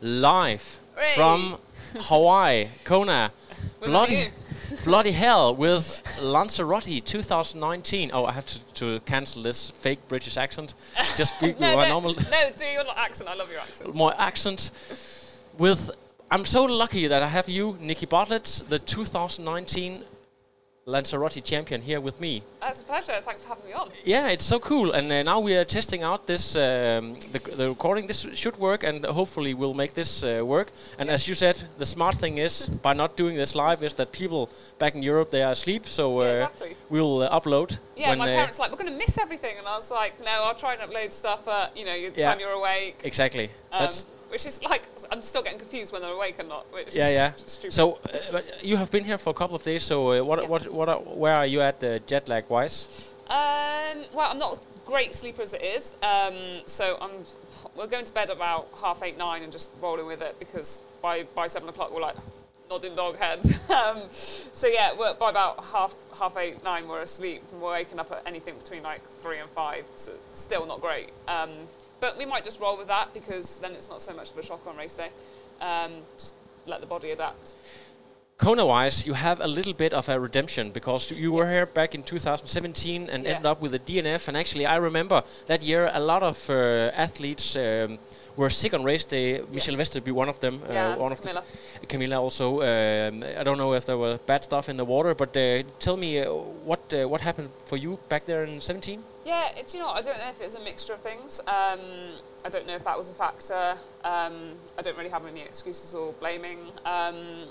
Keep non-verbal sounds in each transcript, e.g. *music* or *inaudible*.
live Hooray. from *laughs* Hawaii, Kona. Bloody, *laughs* bloody hell with Lanzarote 2019. Oh, I have to, to cancel this fake British accent. Just *laughs* speak No, my no, normal no, do your accent. I love your accent. my accent. With I'm so lucky that I have you, Nikki Bartlett, the 2019 Lanzarote champion, here with me. That's a pleasure. Thanks for having me on. Yeah, it's so cool, and uh, now we are testing out this um, the, the recording. This should work, and hopefully we'll make this uh, work. And as you said, the smart thing is *laughs* by not doing this live is that people back in Europe they are asleep, so uh, Yeah, exactly. we'll uh, upload. Yeah, my uh, parents like, we're going to miss everything, and I was like, no, I'll try and upload stuff you know the Yeah. time you're awake. exactly. Um, That's which is like I'm still getting confused when they're awake or not. Which yeah, is yeah. stupid. So uh, you have been here for a couple of days. So uh, what, Yeah. what, what, are, where are you at uh, jet lag wise? Um, well, I'm not a great sleeper as it is. Um, so I'm. We're going to bed about half eight, nine, and just rolling with it because by by seven o'clock we're like nodding dog head. *laughs* um, so yeah, we're, by about half half eight, nine, we're asleep and we're waking up at anything between like three and five. So still not great. Um, but we might just roll with that because then it's not so much of a shock on race day. Um, just let the body adapt. Kona wise, you have a little bit of a redemption because you were here back in 2017 and Yeah. ended up with a DNF. And actually, I remember that year a lot of uh, athletes um, were sick on race day. Michelle Vesterby, one of them. Yeah, uh, one of Camilla. The, Camilla also. Um, I don't know if there were bad stuff in the water, but uh, tell me uh, what uh, what happened for you back there in 17? Yeah, it's you know I don't know if it was a mixture of things. Um, I don't know if that was a factor. Um, I don't really have any excuses or blaming. Um,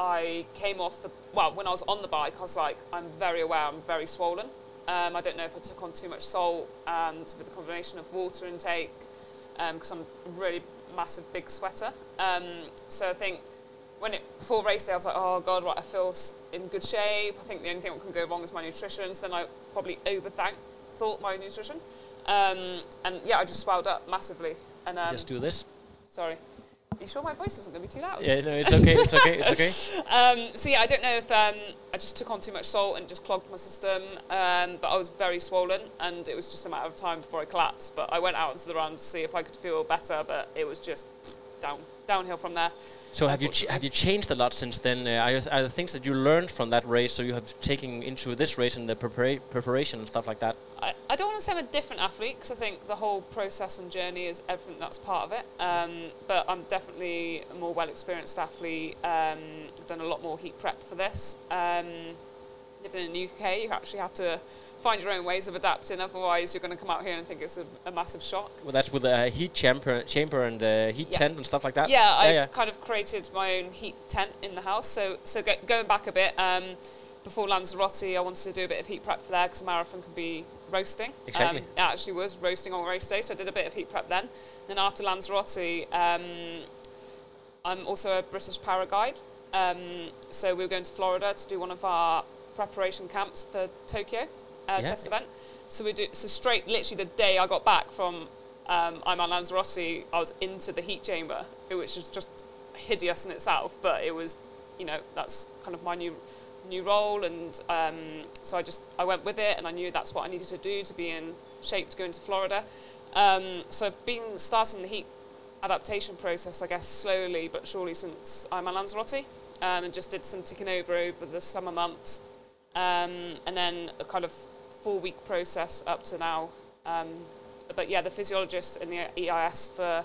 I came off the well when I was on the bike. I was like, I'm very aware. I'm very swollen. Um, I don't know if I took on too much salt and with the combination of water intake because I'm a really massive big sweater. Um, so I think when it before race day, I was like, oh god, right, I feel in good shape. I think the only thing that can go wrong is my nutrition. So then I probably overthink thought my nutrition, um, and yeah, I just swelled up massively. And um, Just do this. sorry, you sure my voice isn't going to be too loud? Yeah, no, it's okay. It's okay. It's okay. *laughs* Um, so yeah, I don't know if um, I just took on too much salt and just clogged my system. Um, but I was very swollen, and it was just a matter of time before I collapsed. But I went out into the run to see if I could feel better, but it was just down downhill from there. So have you ch- have you changed a lot since then? Uh, are, are the things that you learned from that race, so you have taken into this race and the prepara- preparation and stuff like that? I, I don't want to say I'm a different athlete because I think the whole process and journey is everything that's part of it. Um, but I'm definitely a more well experienced athlete. Um, I've done a lot more heat prep for this. Um, living in the UK, you actually have to find your own ways of adapting. Otherwise, you're going to come out here and think it's a, a massive shock. Well, that's with a heat chamber, chamber and uh, heat Yeah. tent and stuff like that. Yeah, I yeah, kind of created my own heat tent in the house. So, so go, going back a bit, um, before Lanzarote, I wanted to do a bit of heat prep for there because a marathon can be roasting. Exactly. Um, it actually was roasting on race day, so I did a bit of heat prep then. Then after Lanzarote, um, I'm also a British para guide. Um, so we were going to Florida to do one of our preparation camps for Tokyo uh, Yeah. test event. So we do so straight, literally the day I got back from um, I'm on Lanzarote, I was into the heat chamber, which was just hideous in itself. But it was, you know, that's kind of my new new role, and um, so I just I went with it, and I knew that's what I needed to do to be in shape to go into Florida. Um, so I've been starting the heat adaptation process, I guess, slowly but surely since I'm at Lanzarote, um, and just did some ticking over over the summer months, um, and then kind of four week process up to now. Um, but yeah, the physiologist in the EIS for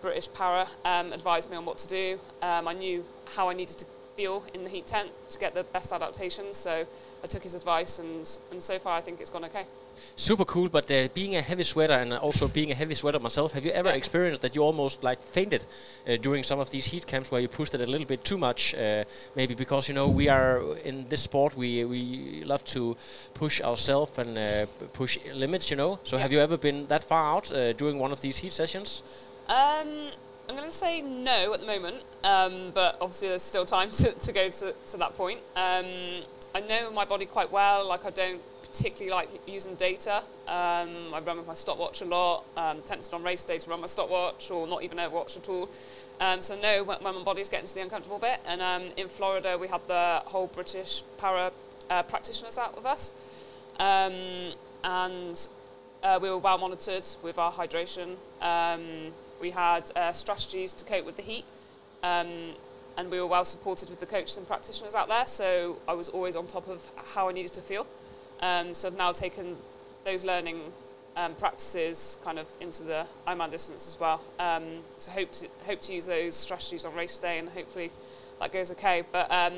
British Para um, advised me on what to do. Um, I knew how I needed to feel in the heat tent to get the best adaptations, so I took his advice, and, and so far I think it's gone okay. Super cool, but uh, being a heavy sweater and also being a heavy sweater myself, have you ever experienced that you almost like fainted uh, during some of these heat camps where you pushed it a little bit too much? Uh, maybe because you know we are in this sport, we we love to push ourselves and uh, push limits, you know. So Yeah. have you ever been that far out uh, during one of these heat sessions? Um, I'm going to say no at the moment, um, but obviously there's still time *laughs* to, to go to, to that point. Um, I know my body quite well. Like I don't particularly like using data. Um, I run with my stopwatch a lot. Um, tempted on race day to run my stopwatch or not even a watch at all. Um, so no, when, when my body's getting to the uncomfortable bit. And um, in Florida, we had the whole British para uh, practitioners out with us, um, and uh, we were well monitored with our hydration. Um, we had uh, strategies to cope with the heat. And we were well supported with the coaches and practitioners out there, so I was always on top of how I needed to feel. Um, so I've now taken those learning um, practices kind of into the Ironman distance as well. Um, so hope to hope to use those strategies on race day, and hopefully that goes okay. But um,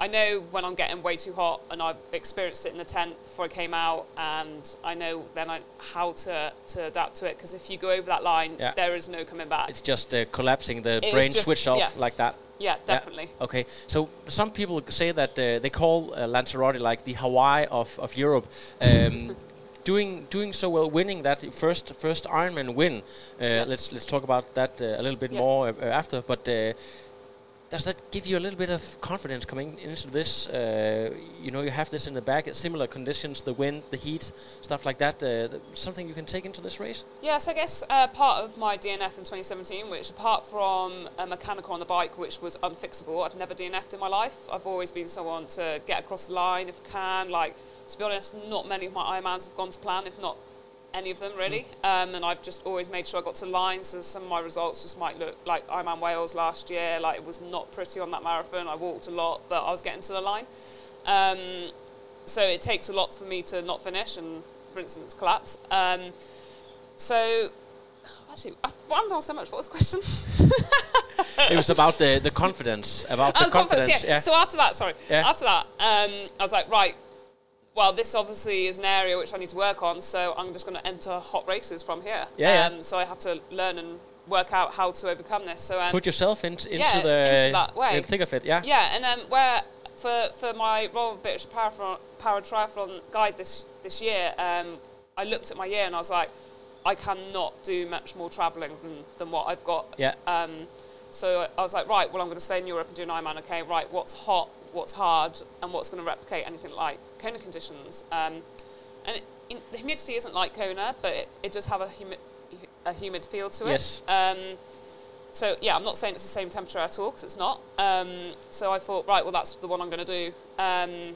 I know when I'm getting way too hot, and I've experienced it in the tent before I came out, and I know then I, how to, to adapt to it. Because if you go over that line, Yeah. there is no coming back. It's just uh, collapsing the It's brain just- switch off yeah. like that. Yeah, definitely. Okay, so some people say that uh, they call uh, Lanzarote like the Hawaii of, of Europe. Um, *laughs* doing doing so well, winning that first first Ironman win. Uh, Let's let's talk about that uh, a little bit Yeah. more uh, after. But uh, does that give you a little bit of confidence coming into this? Uh, you know, you have this in the back, similar conditions, the wind, the heat, stuff like that. Uh, th- something you can take into this race. Yes, I guess uh, part of my DNF in 2017, which apart from a mechanical on the bike, which was unfixable, I've never DNF'd in my life. I've always been someone to get across the line if I can. Like, to be honest, not many of my Ironmans have gone to plan, if not any of them really. Um, and I've just always made sure I got to line, so some of my results just might look like I'm Ironman Wales last year. Like, it was not pretty on that marathon. I walked a lot, but I was getting to the line. Um, so it takes a lot for me to not finish and, for instance, collapse. Um, so, actually, I've rammed on so much. What was the question? it was about the, the confidence, about the oh, confidence, yeah. yeah. So after that, sorry. Yeah. After that, um, I was like, right, well, this obviously is an area which I need to work on, so I'm just going to enter hot races from here. Yeah, yeah. Um, so I have to learn and work out how to overcome this. So um, Put yourself in, into Yeah, the into that way. the thick of it. Yeah. Yeah, and um, where for for my Royal British Para, Para Triathlon guide this this year, um, I looked at my year and I was like, I cannot do much more travelling than, than what I've got. Yeah. Um, so I was like, right, well, I'm going to stay in Europe and do an Ironman. Okay, right, what's hot, what's hard, and what's going to replicate anything like Kona conditions. Um, and it, in, the humidity isn't like Kona, but it, it does have a, humi- a humid feel to it. Yes. Um, so yeah, I'm not saying it's the same temperature at all because it's not. Um, so I thought, right, well, that's the one I'm going to do, um,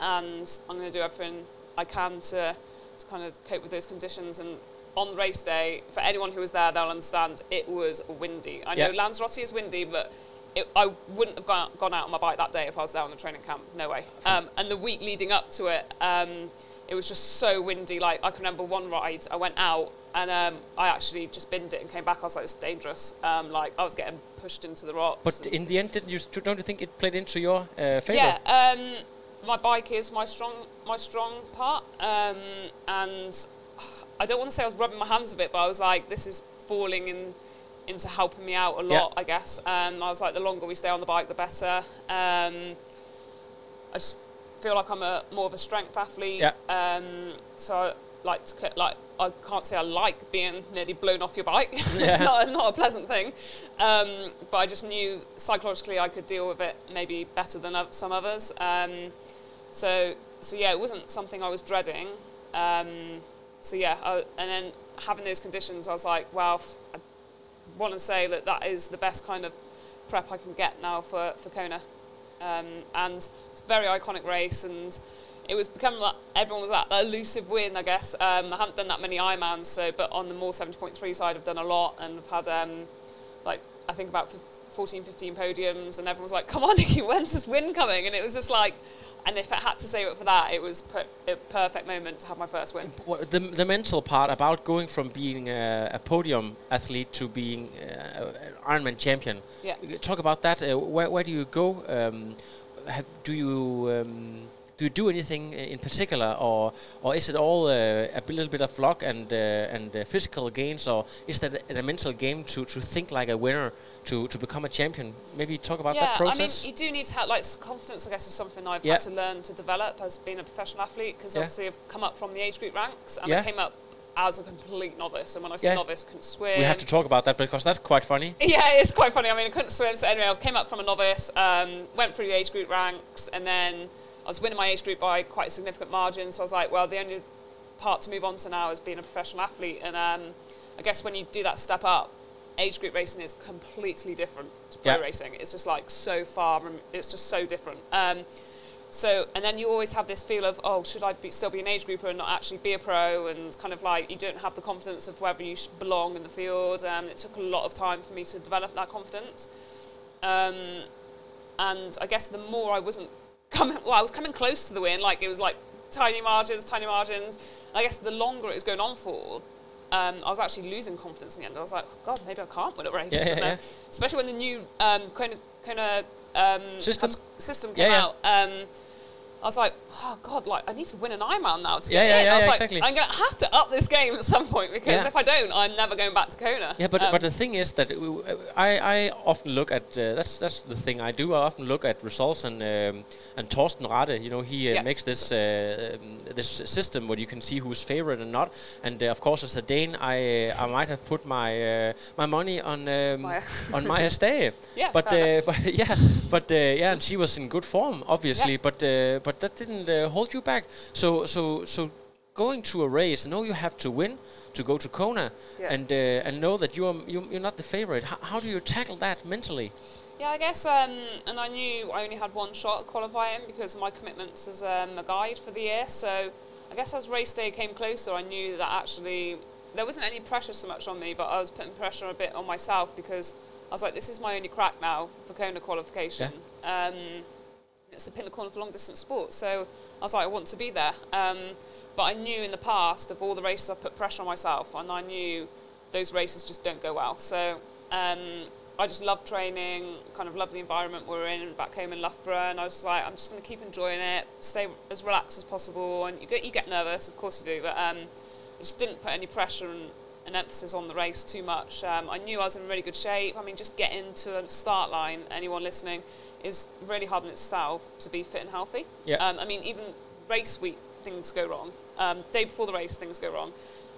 and I'm going to do everything I can to to kind of cope with those conditions. And on race day, for anyone who was there, they'll understand it was windy. I know Yeah. Lanzarote is windy, but it, I wouldn't have gone, gone out on my bike that day if I was there on the training camp. No way. *laughs* Um, and the week leading up to it, um, it was just so windy. Like I can remember one ride, I went out and um, I actually just binned it and came back. I was like, it's dangerous. Um, like I was getting pushed into the rocks. But in the end, didn't you? Don't you think it played into your uh, favor? Yeah, um, my bike is my strong my strong part, um, and I don't want to say I was rubbing my hands a bit, but I was like, this is falling in into helping me out a lot, Yeah. I guess. Um, I was like, the longer we stay on the bike, the better. Um, I just feel like I'm a more of a strength athlete. Yeah. Um, so I like to like I can't say I like being nearly blown off your bike. *laughs* Yeah. it's not not a pleasant thing. Um, but I just knew psychologically I could deal with it maybe better than some others. Um, so so yeah, it wasn't something I was dreading. Um, so yeah, I, and then having those conditions, I was like, well, I want to say that that is the best kind of prep I can get now for for Kona. Um, and it's a very iconic race, and it was becoming like everyone was that elusive win, I guess. Um, I haven't done that many Ironmans, so but on the more 70.3 side, I've done a lot, and I've had um, like I think about 14, 15 podiums, and everyone was like, "Come on, *laughs* Nikki, when's this win coming?" And it was just like, and if I had to save it for that, it was per- a perfect moment to have my first win. The, the mental part about going from being a, a podium athlete to being uh, an Ironman champion. Yeah. Talk about that. Uh, where, where do you go? Um, have, do you um, do you do anything in particular, or or is it all uh, a little bit of luck and uh, and uh, physical gains, or is that a, a mental game to, to think like a winner to, to become a champion? Maybe talk about that process. I mean, you do need to have like confidence. I guess is something I've Yeah. had to learn to develop as being a professional athlete because Yeah. obviously I've come up from the age group ranks and Yeah. I came up as a complete novice. And when I say Yeah. novice, I couldn't swim. We have to talk about that because that's quite funny. *laughs* Yeah, it's quite funny. I mean, I couldn't swim. So anyway, I came up from a novice, um, went through the age group ranks, and then I was winning my age group by quite a significant margin. So I was like, well, the only part to move on to now is being a professional athlete. And um, I guess when you do that step up, age group racing is completely different to pro Yeah. racing. It's just like so far, it's just so different. Um, so, and then you always have this feel of, oh, should I be, still be an age grouper and not actually be a pro? And kind of like you don't have the confidence of whether you should belong in the field. Um, it took a lot of time for me to develop that confidence. Um, and I guess the more I wasn't coming, well, I was coming close to the win. Like it was like tiny margins, tiny margins. And I guess the longer it was going on for, um, I was actually losing confidence in the end. I was like, God, maybe I can't win a race. Yeah, yeah, yeah. Especially when the new um, Kona, Kona um, System? system came out. I was like, oh God, like I need to win an Ironman now to Yeah, get yeah, in. yeah, I was yeah, like, exactly. I'm gonna have to up this game at some point because Yeah. if I don't, I'm never going back to Kona. Yeah, but Um, but the thing is that I, I often look at uh, that's that's the thing I do. I often look at results and um, and Thorsten Radde, you know, he uh, Yeah. makes this uh, um, this system where you can see who's favorite and not. And uh, of course, as a Dane, I uh, I might have put my uh, my money on um, on Maja *laughs* Stage. Yeah, but uh, *laughs* but yeah, but uh, yeah, and she was in good form, obviously. Yeah. But uh, but that didn't uh, hold you back. So so so going to a race, know you have to win to go to Kona, Yeah. and uh, and know that you're you, you're not the favorite. How, how do you tackle that mentally? Yeah, I guess, um, and I knew I only had one shot at qualifying because of my commitments as um, a guide for the year. So I guess as race day came closer, I knew that actually there wasn't any pressure so much on me, but I was putting pressure a bit on myself because I was like, this is my only crack now for Kona qualification. Um, it's the pinnacle of long distance sports. So I was like, I want to be there. Um, but I knew in the past of all the races I've put pressure on myself, and I knew those races just don't go well. So um, I just love training, kind of love the environment we're in back home in Loughborough, and I was like, I'm just going to keep enjoying it, stay as relaxed as possible. And you get you get nervous, of course you do, but um, I just didn't put any pressure and an emphasis on the race too much. Um, I knew I was in really good shape. I mean, just getting to a start line, anyone listening, is really hard in itself to be fit and healthy. Yeah. Um, I mean, even race week, things go wrong. Um, day before the race, things go wrong.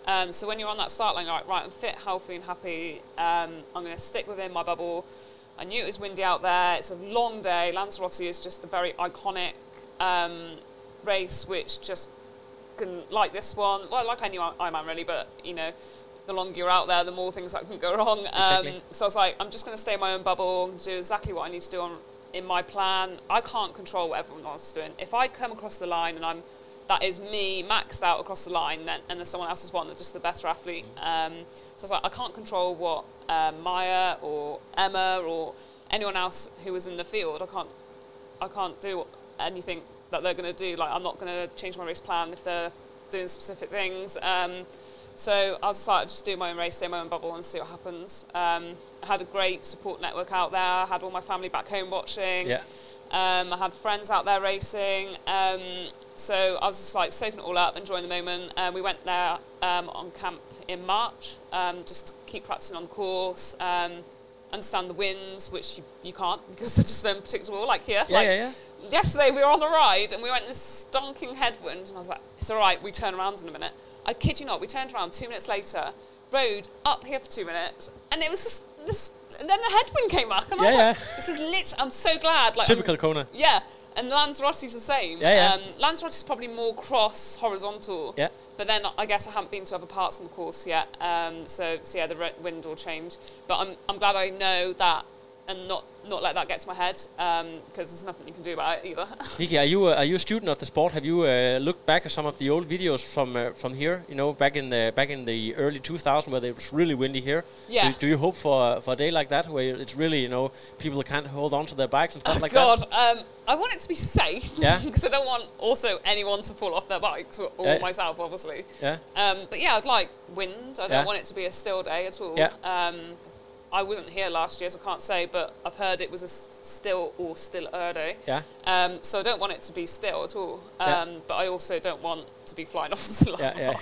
Um, so when you're on that start line, right, right, I'm fit, healthy, and happy. Um, I'm going to stick within my bubble. I knew it was windy out there. It's a long day. Lanzarote is just a very iconic um, race, which just can like this one. Well, like I knew Ironman really, but you know, the longer you're out there, the more things that can go wrong. Exactly. Um, so I was like, I'm just going to stay in my own bubble, do exactly what I need to do on, in my plan. I can't control what everyone else is doing. If I come across the line and I'm that is me maxed out across the line, then and then someone else has won, that's just the better athlete. Um, so I was like, I can't control what um, Maja or Emma or anyone else who was in the field. I can't, I can't do anything that they're going to do. Like I'm not going to change my race plan if they're doing specific things. Um, so I was just like, just do my own race, stay in my own bubble, and see what happens. Um, I had a great support network out there. I had all my family back home watching. Yeah. Um, I had friends out there racing. Um, so I was just like soaking it all up, enjoying the moment. Um, we went there um, on camp in March, um, just to keep practicing on the course, um, understand the winds, which you, you can't *laughs* because they're just unpredictable, like here. Yeah, like, yeah, yeah. Yesterday we were on the ride and we went in this stonking headwind, and I was like, it's all right, we turn around in a minute. I kid you not, we turned around two minutes later, rode up here for two minutes, and it was just this. And then the headwind came back, and I was Yeah, like, this is lit. I'm so glad. Like, I'm- Typical Kona. yeah, and Lanzarote's the same. Yeah, yeah. Um, Lanzarote's probably more cross horizontal. Yeah. But then I guess I haven't been to other parts of the course yet. Um, so, so yeah, the re- wind will change. But I'm, I'm glad I know that and not, not let that get to my head because there's nothing you can do about it either. *laughs* Nikki, are you a, are you a student of the sport? Have you uh, looked back at some of the old videos from uh, from here? You know, back in the back in the early 2000s where it was really windy here. Yeah. So do you hope for for a day like that where it's really you know people can't hold on to their bikes and stuff like God, that? um, I want it to be safe. Yeah. *laughs* Because I don't want also anyone to fall off their bikes or, or Yeah. myself, obviously. Yeah. Um, but yeah, I'd like wind. I don't Yeah. want it to be a still day at all. Yeah. Um, I wasn't here last year, so I can't say, but I've heard it was a still or still Erdo. Yeah. Um, so I don't want it to be still at all. Um, Yeah. But I also don't want to be flying *laughs* off the lava Yeah,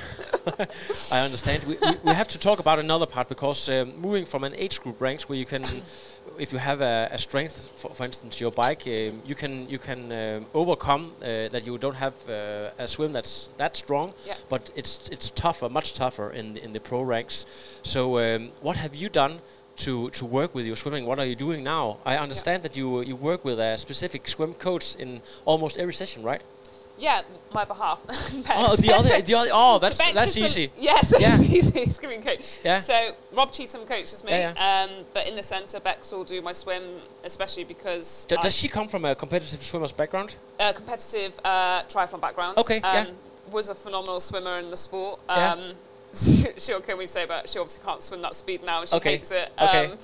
yeah. *laughs* I understand. We, we, we have to talk about another part because um, moving from an age group ranks where you can, *coughs* if you have a, a strength, for, for instance, your bike, um, you can you can um, overcome uh, that you don't have uh, a swim that's that strong, Yeah. but it's it's tougher, much tougher in in the pro ranks. So um, what have you done? To, to work with your swimming, what are you doing now? I understand that you you work with a specific swim coach in almost every session, right? Yeah, my other half. *laughs* Oh, the other, the other. Oh, *laughs* that's Bex that's been- easy. Yes, *laughs* Yeah. it's easy. Giving coach. Yeah. So Rob Cheetham coaches me, Yeah, Um, but in the centre, Bex will do my swim, especially because D- does she come from a competitive swimmer's background? uh, competitive uh, triathlon background. Okay, um, yeah. Was a phenomenal swimmer in the sport. Yeah. Um, *laughs* she'll kill me say, but she obviously can't swim that speed now. She Okay, hates it. okay. Um,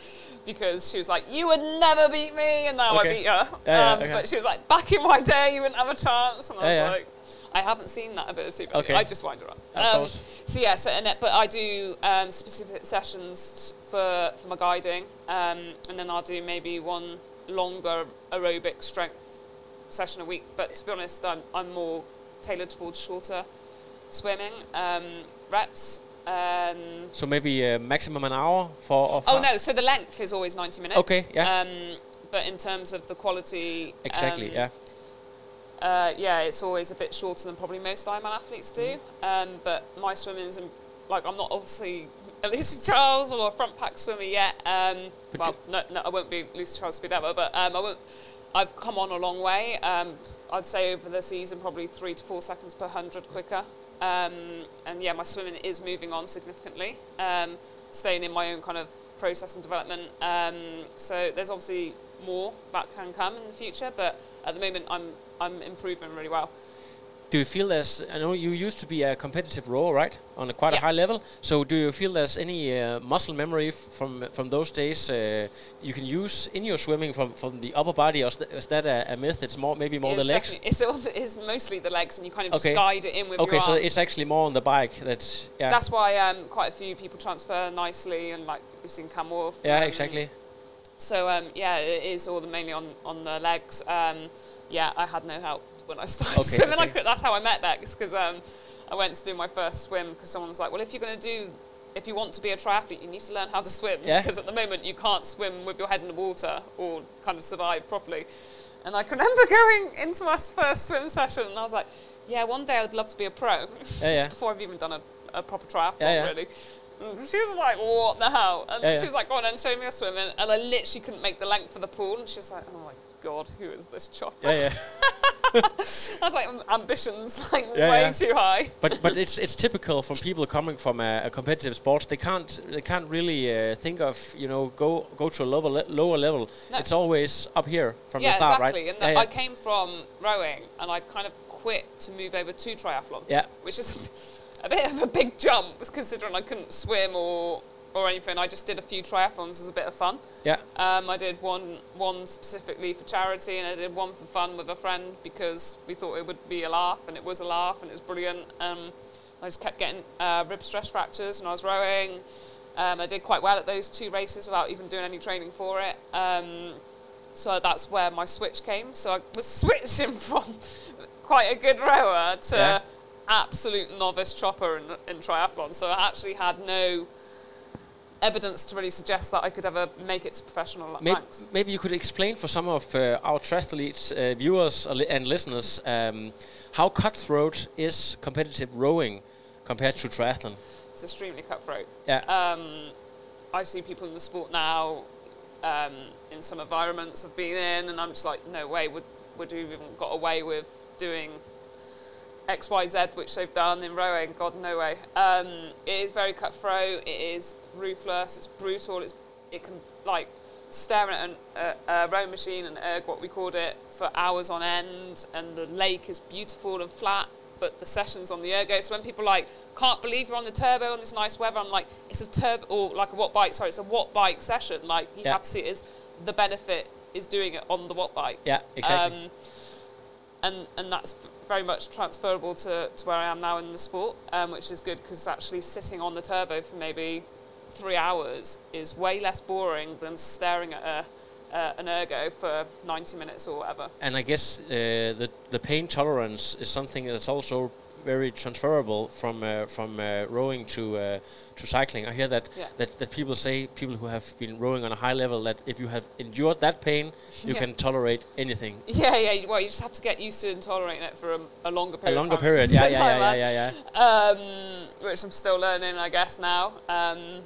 because she was like, you would never beat me, and now Okay. I beat her. Yeah, yeah, um, okay. But she was like, back in my day, you wouldn't have a chance, and I was Yeah, like, I haven't seen that ability. But Okay. I just wind her up. Um. So yeah, so and it, but I do um, specific sessions for for my guiding, um, and then I'll do maybe one longer aerobic strength session a week. But to be honest, I'm I'm more tailored towards shorter swimming um, reps. Um, So maybe uh, maximum an hour for. Of oh no, so the length is always 90 minutes. Okay, yeah. Um, but in terms of the quality, Exactly. um, yeah. uh, yeah, it's always a bit shorter than probably most Ironman athletes do. Um, but my swimming's in, like I'm not obviously *laughs* a Lucy Charles or a front pack swimmer yet. Um, well, no, no, I won't be Lucy Charles speed ever, but um, I won't. I've come on a long way. Um, I'd say over the season probably three to four seconds per hundred quicker. Um, and yeah, my swimming is moving on significantly. Um, staying in my own kind of process and development. Um, so there's obviously more that can come in the future, but at the moment I'm I'm improving really well. Do you feel there's? I know you used to be a competitive rower, right, on a quite a high level. So do you feel there's any uh, muscle memory from from those days uh, you can use in your swimming from, from the upper body, or is, th- is that a, a myth? It's more maybe more it's the legs. It's, all the- it's mostly the legs, and you kind of Okay. just guide it in with Okay, your so it's actually more on the bike. That's yeah. That's why um, quite a few people transfer nicely, and like we've seen Cam Wurf. yeah, um, exactly. So um, yeah, it is all the, mainly on on the legs. Um, yeah, I had no help when I *laughs* started Okay, swimming. I okay. could, that's how I met Bex because um, I went to do my first swim because someone was like, "Well, if you're going to do, if you want to be a triathlete, you need to learn how to swim Yeah. because at the moment you can't swim with your head in the water or kind of survive properly." And I can remember *laughs* going into my first swim session, and I was like, "Yeah, one day I'd love to be a pro." This yeah. *laughs* before I've even done a, a proper triathlon, Yeah, yeah. really. She was like, "What the hell?" And Yeah, yeah. she was like, "Go on and show me your swimming." And I literally couldn't make the length of the pool, and she was like, "Oh my god, who is this chopper?" Yeah, yeah. *laughs* I was like, "Um, "Ambitions like Yeah, way yeah. too high." but but it's *laughs* it's typical from people coming from a, a competitive sport. They can't they can't really uh, think of you know go go to a lower le- lower level. No. It's always up here from yeah, the start, exactly. right? And yeah, I yeah. came from rowing, and I kind of quit to move over to triathlon. Yeah. which is *laughs* a bit of a big jump, considering I couldn't swim or or anything. I just did a few triathlons as a bit of fun. yeah. Um, I did one one specifically for charity, and I did one for fun with a friend because we thought it would be a laugh, and it was a laugh, and it was brilliant. Um, I just kept getting uh, rib stress fractures when I was rowing. Um, I did quite well at those two races without even doing any training for it. Um, so that's where my switch came. So I was *laughs* switching from quite a good rower to Yeah. absolute novice chopper in, in triathlon. So I actually had no evidence to really suggest that I could ever make it to professional Maybe, ranks. maybe you could explain for some of uh, our triathletes, uh, viewers and listeners, um, how cutthroat is competitive rowing compared to triathlon. It's extremely cutthroat. Yeah. Um, I see people in the sport now um, in some environments I've been in, and I'm just like, no way would would you even got away with doing X, Y, Z, which they've done in rowing. God, no way. Um, it is very cutthroat. It is ruthless. It's brutal. It's it can like staring at an, a, a rowing machine and erg, what we called it, for hours on end, and the lake is beautiful and flat. But the sessions on the ergo. So when people like can't believe you're on the turbo in this nice weather, I'm like, it's a turbo or like a watt bike. Sorry, it's a watt bike session. Like you Yeah. have to see it as the benefit is doing it on the watt bike. Yeah, exactly. Um, and and that's very much transferable to, to where I am now in the sport, um, which is good because actually sitting on the turbo for maybe three hours is way less boring than staring at a, uh, an ergo for 90 minutes or whatever. And I guess uh, the the pain tolerance is something that's also very transferable from uh, from uh, rowing to uh, to cycling. I hear that, Yeah. that that people say people who have been rowing on a high level that if you have endured that pain, *laughs* you Yeah. can tolerate anything. *laughs* Yeah, yeah. Well, you just have to get used to and tolerating it for a, a longer period. A longer of time. period, *laughs* yeah, yeah, yeah, yeah, yeah, yeah. um, which I'm still learning, I guess now. Um,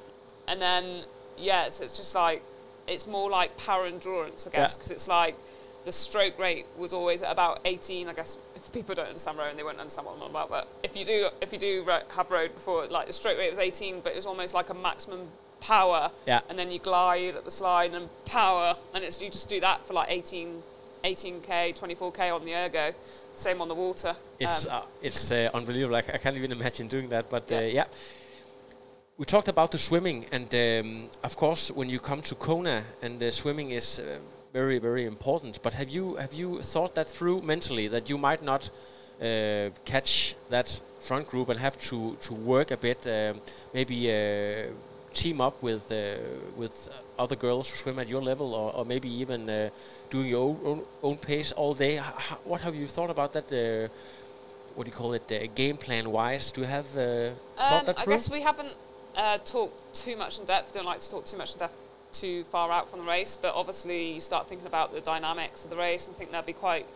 and then yeah, so it's just like it's more like power endurance, I guess, because it's like the stroke rate was always at about 18. I guess if people don't understand rowing, they won't understand what I'm on about. But if you do, if you do have rowed before, like the stroke it was 18, but it was almost like a maximum power. Yeah. And then you glide at the slide and power, and it's you just do that for like 18. 18k, 24k on the ergo, same on the water. It's Um, uh, it's uh, unbelievable. I, c- I can't even imagine doing that. But uh, Yeah. yeah, we talked about the swimming, and um, of course, when you come to Kona, and the swimming is uh, very very important. But have you have you thought that through mentally that you might not uh, catch that front group and have to to work a bit, um maybe. Uh, team up with uh, with other girls who swim at your level, or, or maybe even uh, doing your own, own, pace all day. H- what have you thought about that? Uh, what do you call it? Uh, game plan wise, do you have uh, thought Um, that I guess we haven't uh, talked too much in depth. Don't like to talk too much in depth too far out from the race, but obviously you start thinking about the dynamics of the race. and think there'll be quite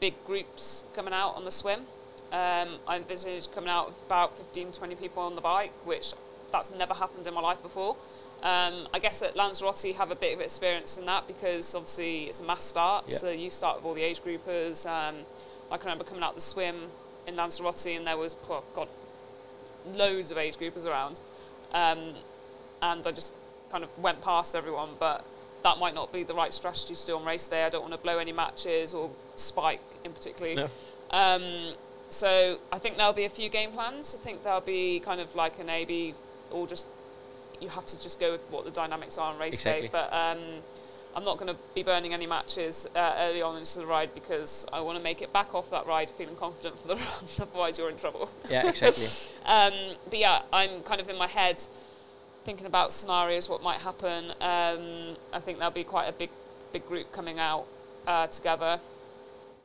big groups coming out on the swim. Um, I envisage coming out of about 15, 20 people on the bike, which that's never happened in my life before. Um, I guess at Lanzarote have a bit of experience in that because obviously it's a mass start, Yeah. so you start with all the age groupers. Um, I can remember coming out the swim in Lanzarote and there was, oh God, loads of age groupers around. Um, and I just kind of went past everyone, but that might not be the right strategy to do on race day. I don't want to blow any matches or spike in particular. No. Um, so I think there'll be a few game plans. I think there'll be kind of like an A B, or just you have to just go with what the dynamics are on race Exactly. day. But um, I'm not going to be burning any matches uh, early on into the ride because I want to make it back off that ride feeling confident for the *laughs* run. Otherwise, you're in trouble. yeah, exactly. *laughs* Um, but yeah, I'm kind of in my head thinking about scenarios, what might happen. Um, I think there'll be quite a big, big group coming out uh, together.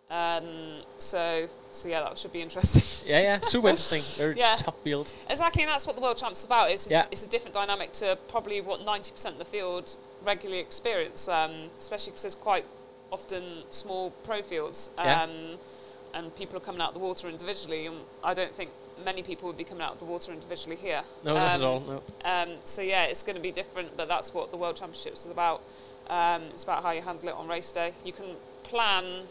Um, so, so yeah, that should be interesting. *laughs* yeah, yeah, super interesting. *laughs* Very Yeah. tough field. exactly, and that's what the World Champs is about. It's, Yeah. it's a different dynamic to probably what 90% of the field regularly experience, um, especially because there's quite often small pro fields. Um, Yeah. And people are coming out of the water individually, and I don't think many people would be coming out of the water individually here. No, not at Um, all. No. Um, so yeah, it's going to be different, but that's what the World Championships is about. Um, it's about how you handle it on race day. You can plan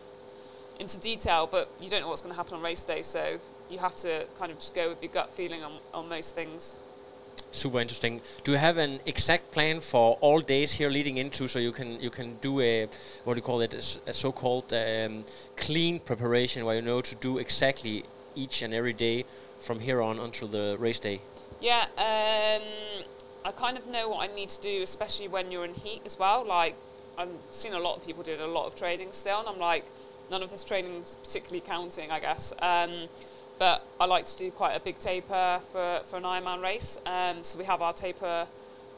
into detail, but you don't know what's going to happen on race day, so you have to kind of just go with your gut feeling on, on most things. Super interesting. Do you have an exact plan for all days here leading into, so you can you can do a what do you call it, a so-called um, clean preparation, where you know to do exactly each and every day from here on until the race day? Yeah, um, I kind of know what I need to do, especially when you're in heat as well. Like, I've seen a lot of people doing a lot of training still, and I'm like, none of this training's particularly counting, I guess. Um, but I like to do quite a big taper for, for an Ironman race. Um, so we have our taper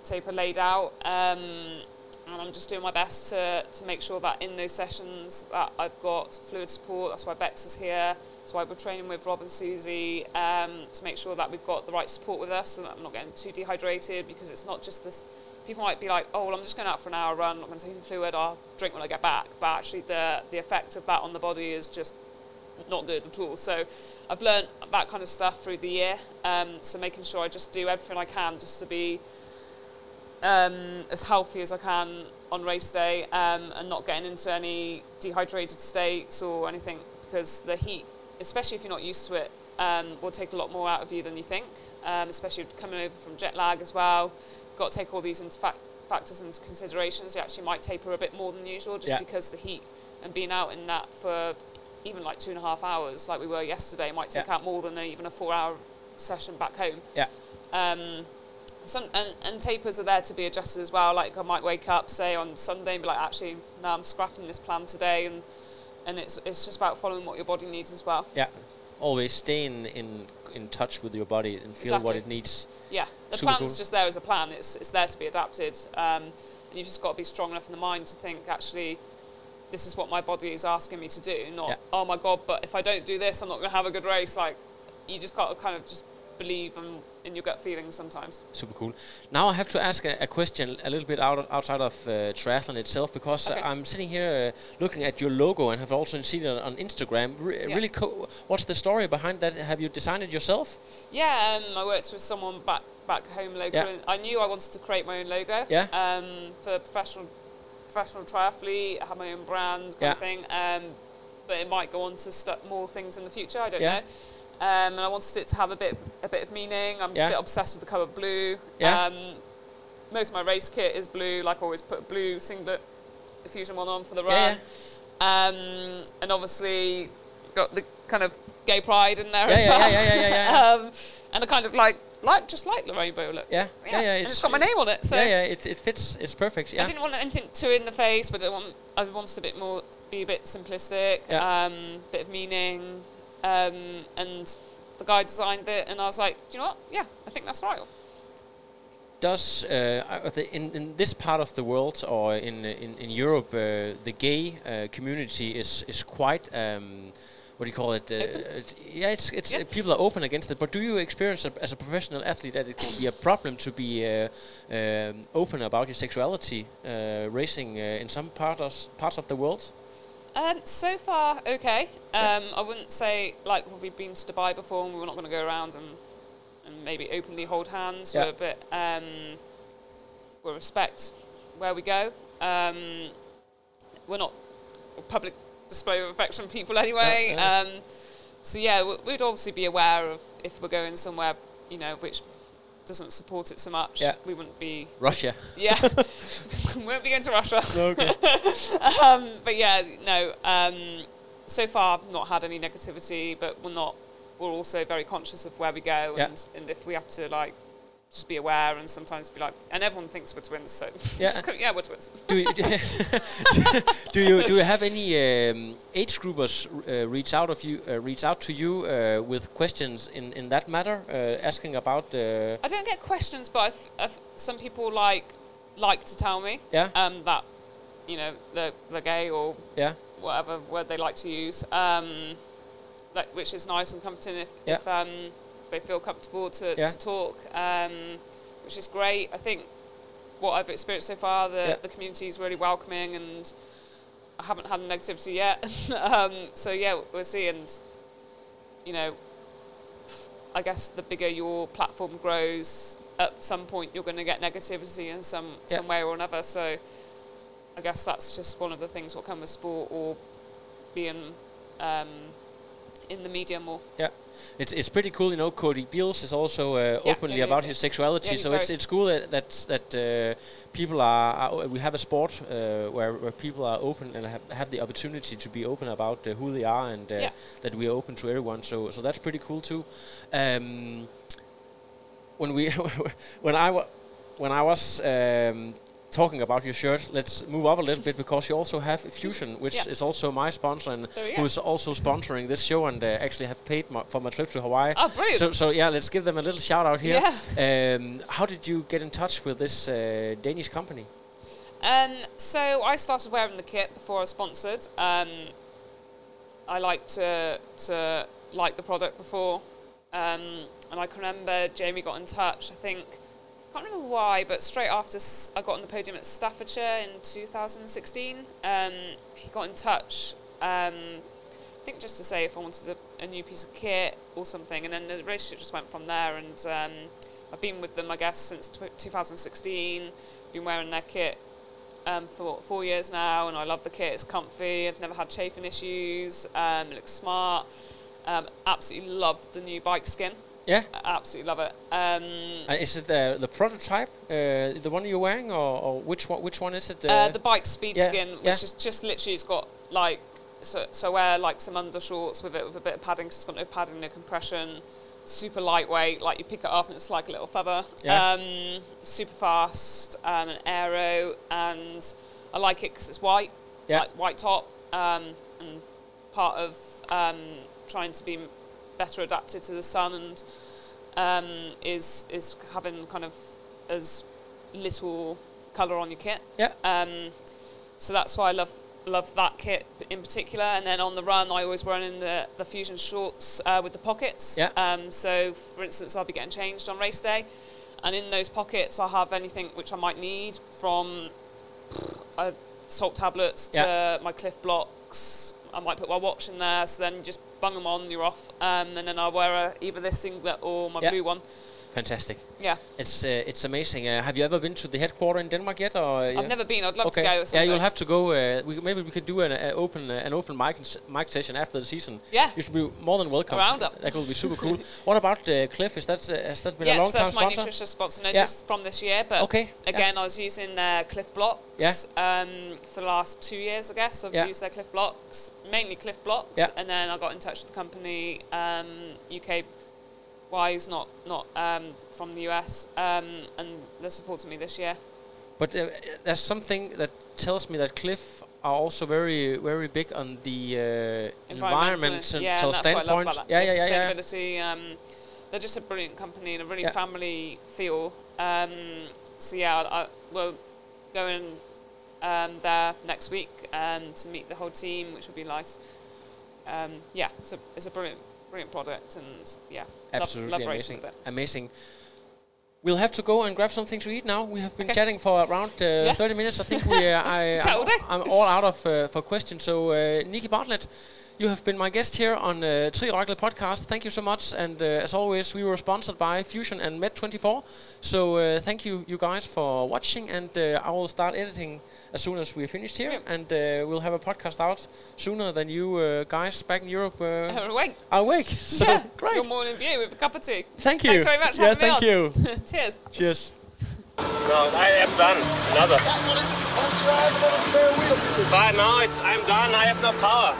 taper laid out, um, and I'm just doing my best to, to make sure that in those sessions that I've got fluid support. That's why Bex is here. That's why we're training with Rob and Susie um, to make sure that we've got the right support with us and that I'm not getting too dehydrated because it's not just this. People might be like, oh, well, I'm just going out for an hour run, I'm not going to take any fluid, I'll drink when I get back. But actually, the, the effect of that on the body is just not good at all. So I've learned that kind of stuff through the year. Um, so making sure I just do everything I can just to be um, as healthy as I can on race day um, and not getting into any dehydrated states or anything because the heat, especially if you're not used to it, um, will take a lot more out of you than you think, um, especially coming over from jet lag as well. You've Got to take all these into fac- factors into considerations. You actually might taper a bit more than usual just Yeah. because the heat and being out in that for even like two and a half hours, like we were yesterday, might take Yeah. out more than a, even a four-hour session back home. Yeah. Um, some and, and tapers are there to be adjusted as well. Like I might wake up, say on Sunday, and be like, actually, no, I'm scrapping this plan today, and and it's it's just about following what your body needs as well. Yeah, always stay in in, in touch with your body and feel what it needs. Yeah. the Super plan's cool. just there as a plan. It's it's there to be adapted, um, and you've just got to be strong enough in the mind to think actually. This is what my body is asking me to do. Not Yeah. oh my god, but if I don't do this, I'm not going to have a good race. Like you just got to kind of just believe in, in your gut feelings sometimes. Super cool. Now I have to ask a, a question a little bit out outside of uh, triathlon itself because Okay. I'm sitting here uh, looking at your logo and have also seen it on Instagram. Re- Yeah. Really cool. What's the story behind that? Have you designed it yourself? Yeah, um, I worked with someone back back home local. Yeah. I knew I wanted to create my own logo. Yeah. Um, for professional professional triathlete, I have my own brand kind Yeah. of thing. Um, but it might go on to stu- more things in the future. I don't Yeah. know. Um, and I wanted it to have a bit a bit of meaning. I'm Yeah. a bit obsessed with the colour blue. Yeah. Um, most of my race kit is blue. Like I always put a blue singlet, Fusion one on for the Yeah, run. Um, and obviously got the kind of gay pride in there Yeah, as yeah, well. yeah, yeah, yeah, yeah, *laughs* yeah. um, and I kind of like like just like the rainbow look. Yeah, yeah, yeah. and it's got my name on it. So yeah, yeah. It, it fits. It's perfect. Yeah. I didn't want anything too in the face, but I want I wanted a bit more, be a bit simplistic, Yeah. um, bit of meaning, um, and the guy designed it, and I was like, do you know what? Yeah, I think that's right. Does uh, uh, the, in, in this part of the world or in in, in Europe, uh, the gay uh, community is is quite um, what do you call it? Uh, yeah, it's it's Yeah. uh, people are open against it. But do you experience as a professional athlete that it can be a problem to be uh, um, open about your sexuality uh, racing uh, in some parts parts of the world? Um, so far, okay. Um, I wouldn't say like we've been to Dubai before, and we're not going to go around and and maybe openly hold hands. Yeah. We're a bit um, we respect where we go. Um, we're not public display of affection people anyway. Yeah, yeah. Um, so yeah, we'd obviously be aware of if we're going somewhere, you know, which doesn't support it so much. Yeah. We wouldn't be. Russia. *laughs* Yeah, *laughs* we won't be going to Russia. Okay. *laughs* um, but yeah, no. Um, so far, I've not had any negativity, but we're not. We're also very conscious of where we go, Yeah. and, and if we have to like just be aware, and sometimes be like, and everyone thinks we're twins, so *laughs* Yeah. yeah, we're twins. do, you, *laughs* do you do you have any um, age groupers uh, reach out of you uh, reach out to you uh, with questions in, in that matter, uh, asking about uh, I don't get questions, but I've, I've, some people like like to tell me yeah um, that you know they're, they're gay or yeah whatever word they like to use, um, like, which is nice and comforting if, Yeah. if um, they feel comfortable to, Yeah. to talk, um, which is great. I think what I've experienced so far, the, Yeah. the community is really welcoming and I haven't had negativity yet. *laughs* um, so yeah, we'll see. And, you know, I guess the bigger your platform grows, at some point you're going to get negativity in some, Yeah. some way or another. So I guess that's just one of the things what come with sport or being um, in the media more. it's it's pretty cool you know Cody Beals is also uh, Yeah, openly yeah, about his sexuality yeah, so it's it's cool that that, that uh, people are, are we have a sport uh, where, where people are open and have, have the opportunity to be open about uh, who they are and uh, Yeah. that we are open to everyone so so that's pretty cool too um, when we *laughs* when I wa- when I was um, talking about your shirt, let's move up a little bit because you also have Fusion, which Yeah. is also my sponsor and There we go. who's also sponsoring this show and uh, actually have paid my, for my trip to Hawaii. Oh, brilliant. So, so yeah, let's give them a little shout out here. Yeah. Um, how did you get in touch with this uh, Danish company? Um, so I started wearing the kit before I was sponsored. Um, I like to to like the product before, um, and I can remember Jamie got in touch. I think I can't remember why, but straight after I got on the podium at Staffordshire in 2016, um, he got in touch. Um, I think just to say if I wanted a, a new piece of kit or something, and then the relationship just went from there. And um, I've been with them, I guess, since tw 2016. Been wearing their kit um, for what, four years now, and I love the kit. It's comfy. I've never had chafing issues. Um, it looks smart. Um, absolutely love the new bike skin. Yeah. I absolutely love it. Um, Uh, is it the the prototype, uh, the one you're wearing, or, or which one? Which one is it? uh, the bike speed yeah, skin, which yeah. is just literally it's got like so so wear like some undershorts with it with a bit of padding. 'cause it's got no padding, no compression. Super lightweight, like you pick it up and it's like a little feather. Yeah. Um, super fast, um, an aero, and I like it because it's white, Yeah. like white top, um, and part of um, trying to be better adapted to the sun and um, is is having kind of as little colour on your kit. Yeah. Um, so that's why I love love that kit in particular. And then on the run, I always run in the the fusion shorts uh, with the pockets. Yeah. Um, so for instance, I'll be getting changed on race day, and in those pockets, I have anything which I might need from uh, salt tablets to Yeah. my Clif Bloks. I might put my watch in there, so then just bung them on, you're off. Um, and then I wear a, either this singlet or my Yeah. blue one. Fantastic. Yeah, It's uh, it's amazing. Uh, have you ever been to the headquarter in Denmark yet? Or I've never been. I'd love okay. to go. yeah, you'll have to go. Uh, we, maybe we could do an uh, open uh, an open mic mic session after the season. Yeah. You should be more than welcome. A roundup. That will be super cool. *laughs* what about uh, Clif? Is that uh, has that been a yeah, long so time that's my sponsor? nutritious sponsor. No, Yeah. just from this year. But Okay, yeah. again, I was using uh, Clif Bloks. Yeah. Um, for the last two years, I guess I've Yeah. used their Clif Bloks, mainly Clif Bloks. Yeah. And then I got in touch with the company, um, UK wise, not not um, from the US, um, and they're supporting me this year. But uh, there's something that tells me that Clif are also very very big on the uh, environmental yeah, and that's what I love standpoint. about that. Yeah, yeah, yeah, yeah. Sustainability. Um, they're just a brilliant company and a really Yeah. family feel. Um, so yeah, I, I, we're going um, there next week um, to meet the whole team, which will be nice. Um, yeah, so it's a brilliant, brilliant product, and yeah, Absolutely love, love racing amazing. Amazing. We'll have to go and grab something to eat now. We have been Okay. chatting for around uh, *laughs* 30 minutes. I think we, uh, *laughs* I, am. I'm all out of uh, for questions. So, uh, Nikki Bartlett, you have been my guest here on uh, Tri Oracle podcast. Thank you so much. And uh, as always, we were sponsored by Fusion and Med24. So, uh, thank you, you guys, for watching. And uh, I will start editing as soon as we're finished here. Yep. And uh, we'll have a podcast out sooner than you uh, guys back in Europe uh, Have a wink. are awake. *laughs* So, yeah, great. Your morning view with a cup of tea. Thank you. Thanks very much for Yeah, having me thank on. you. *laughs* Cheers. Cheers. No, I am done. Another. But now it's, I'm done. I have no power.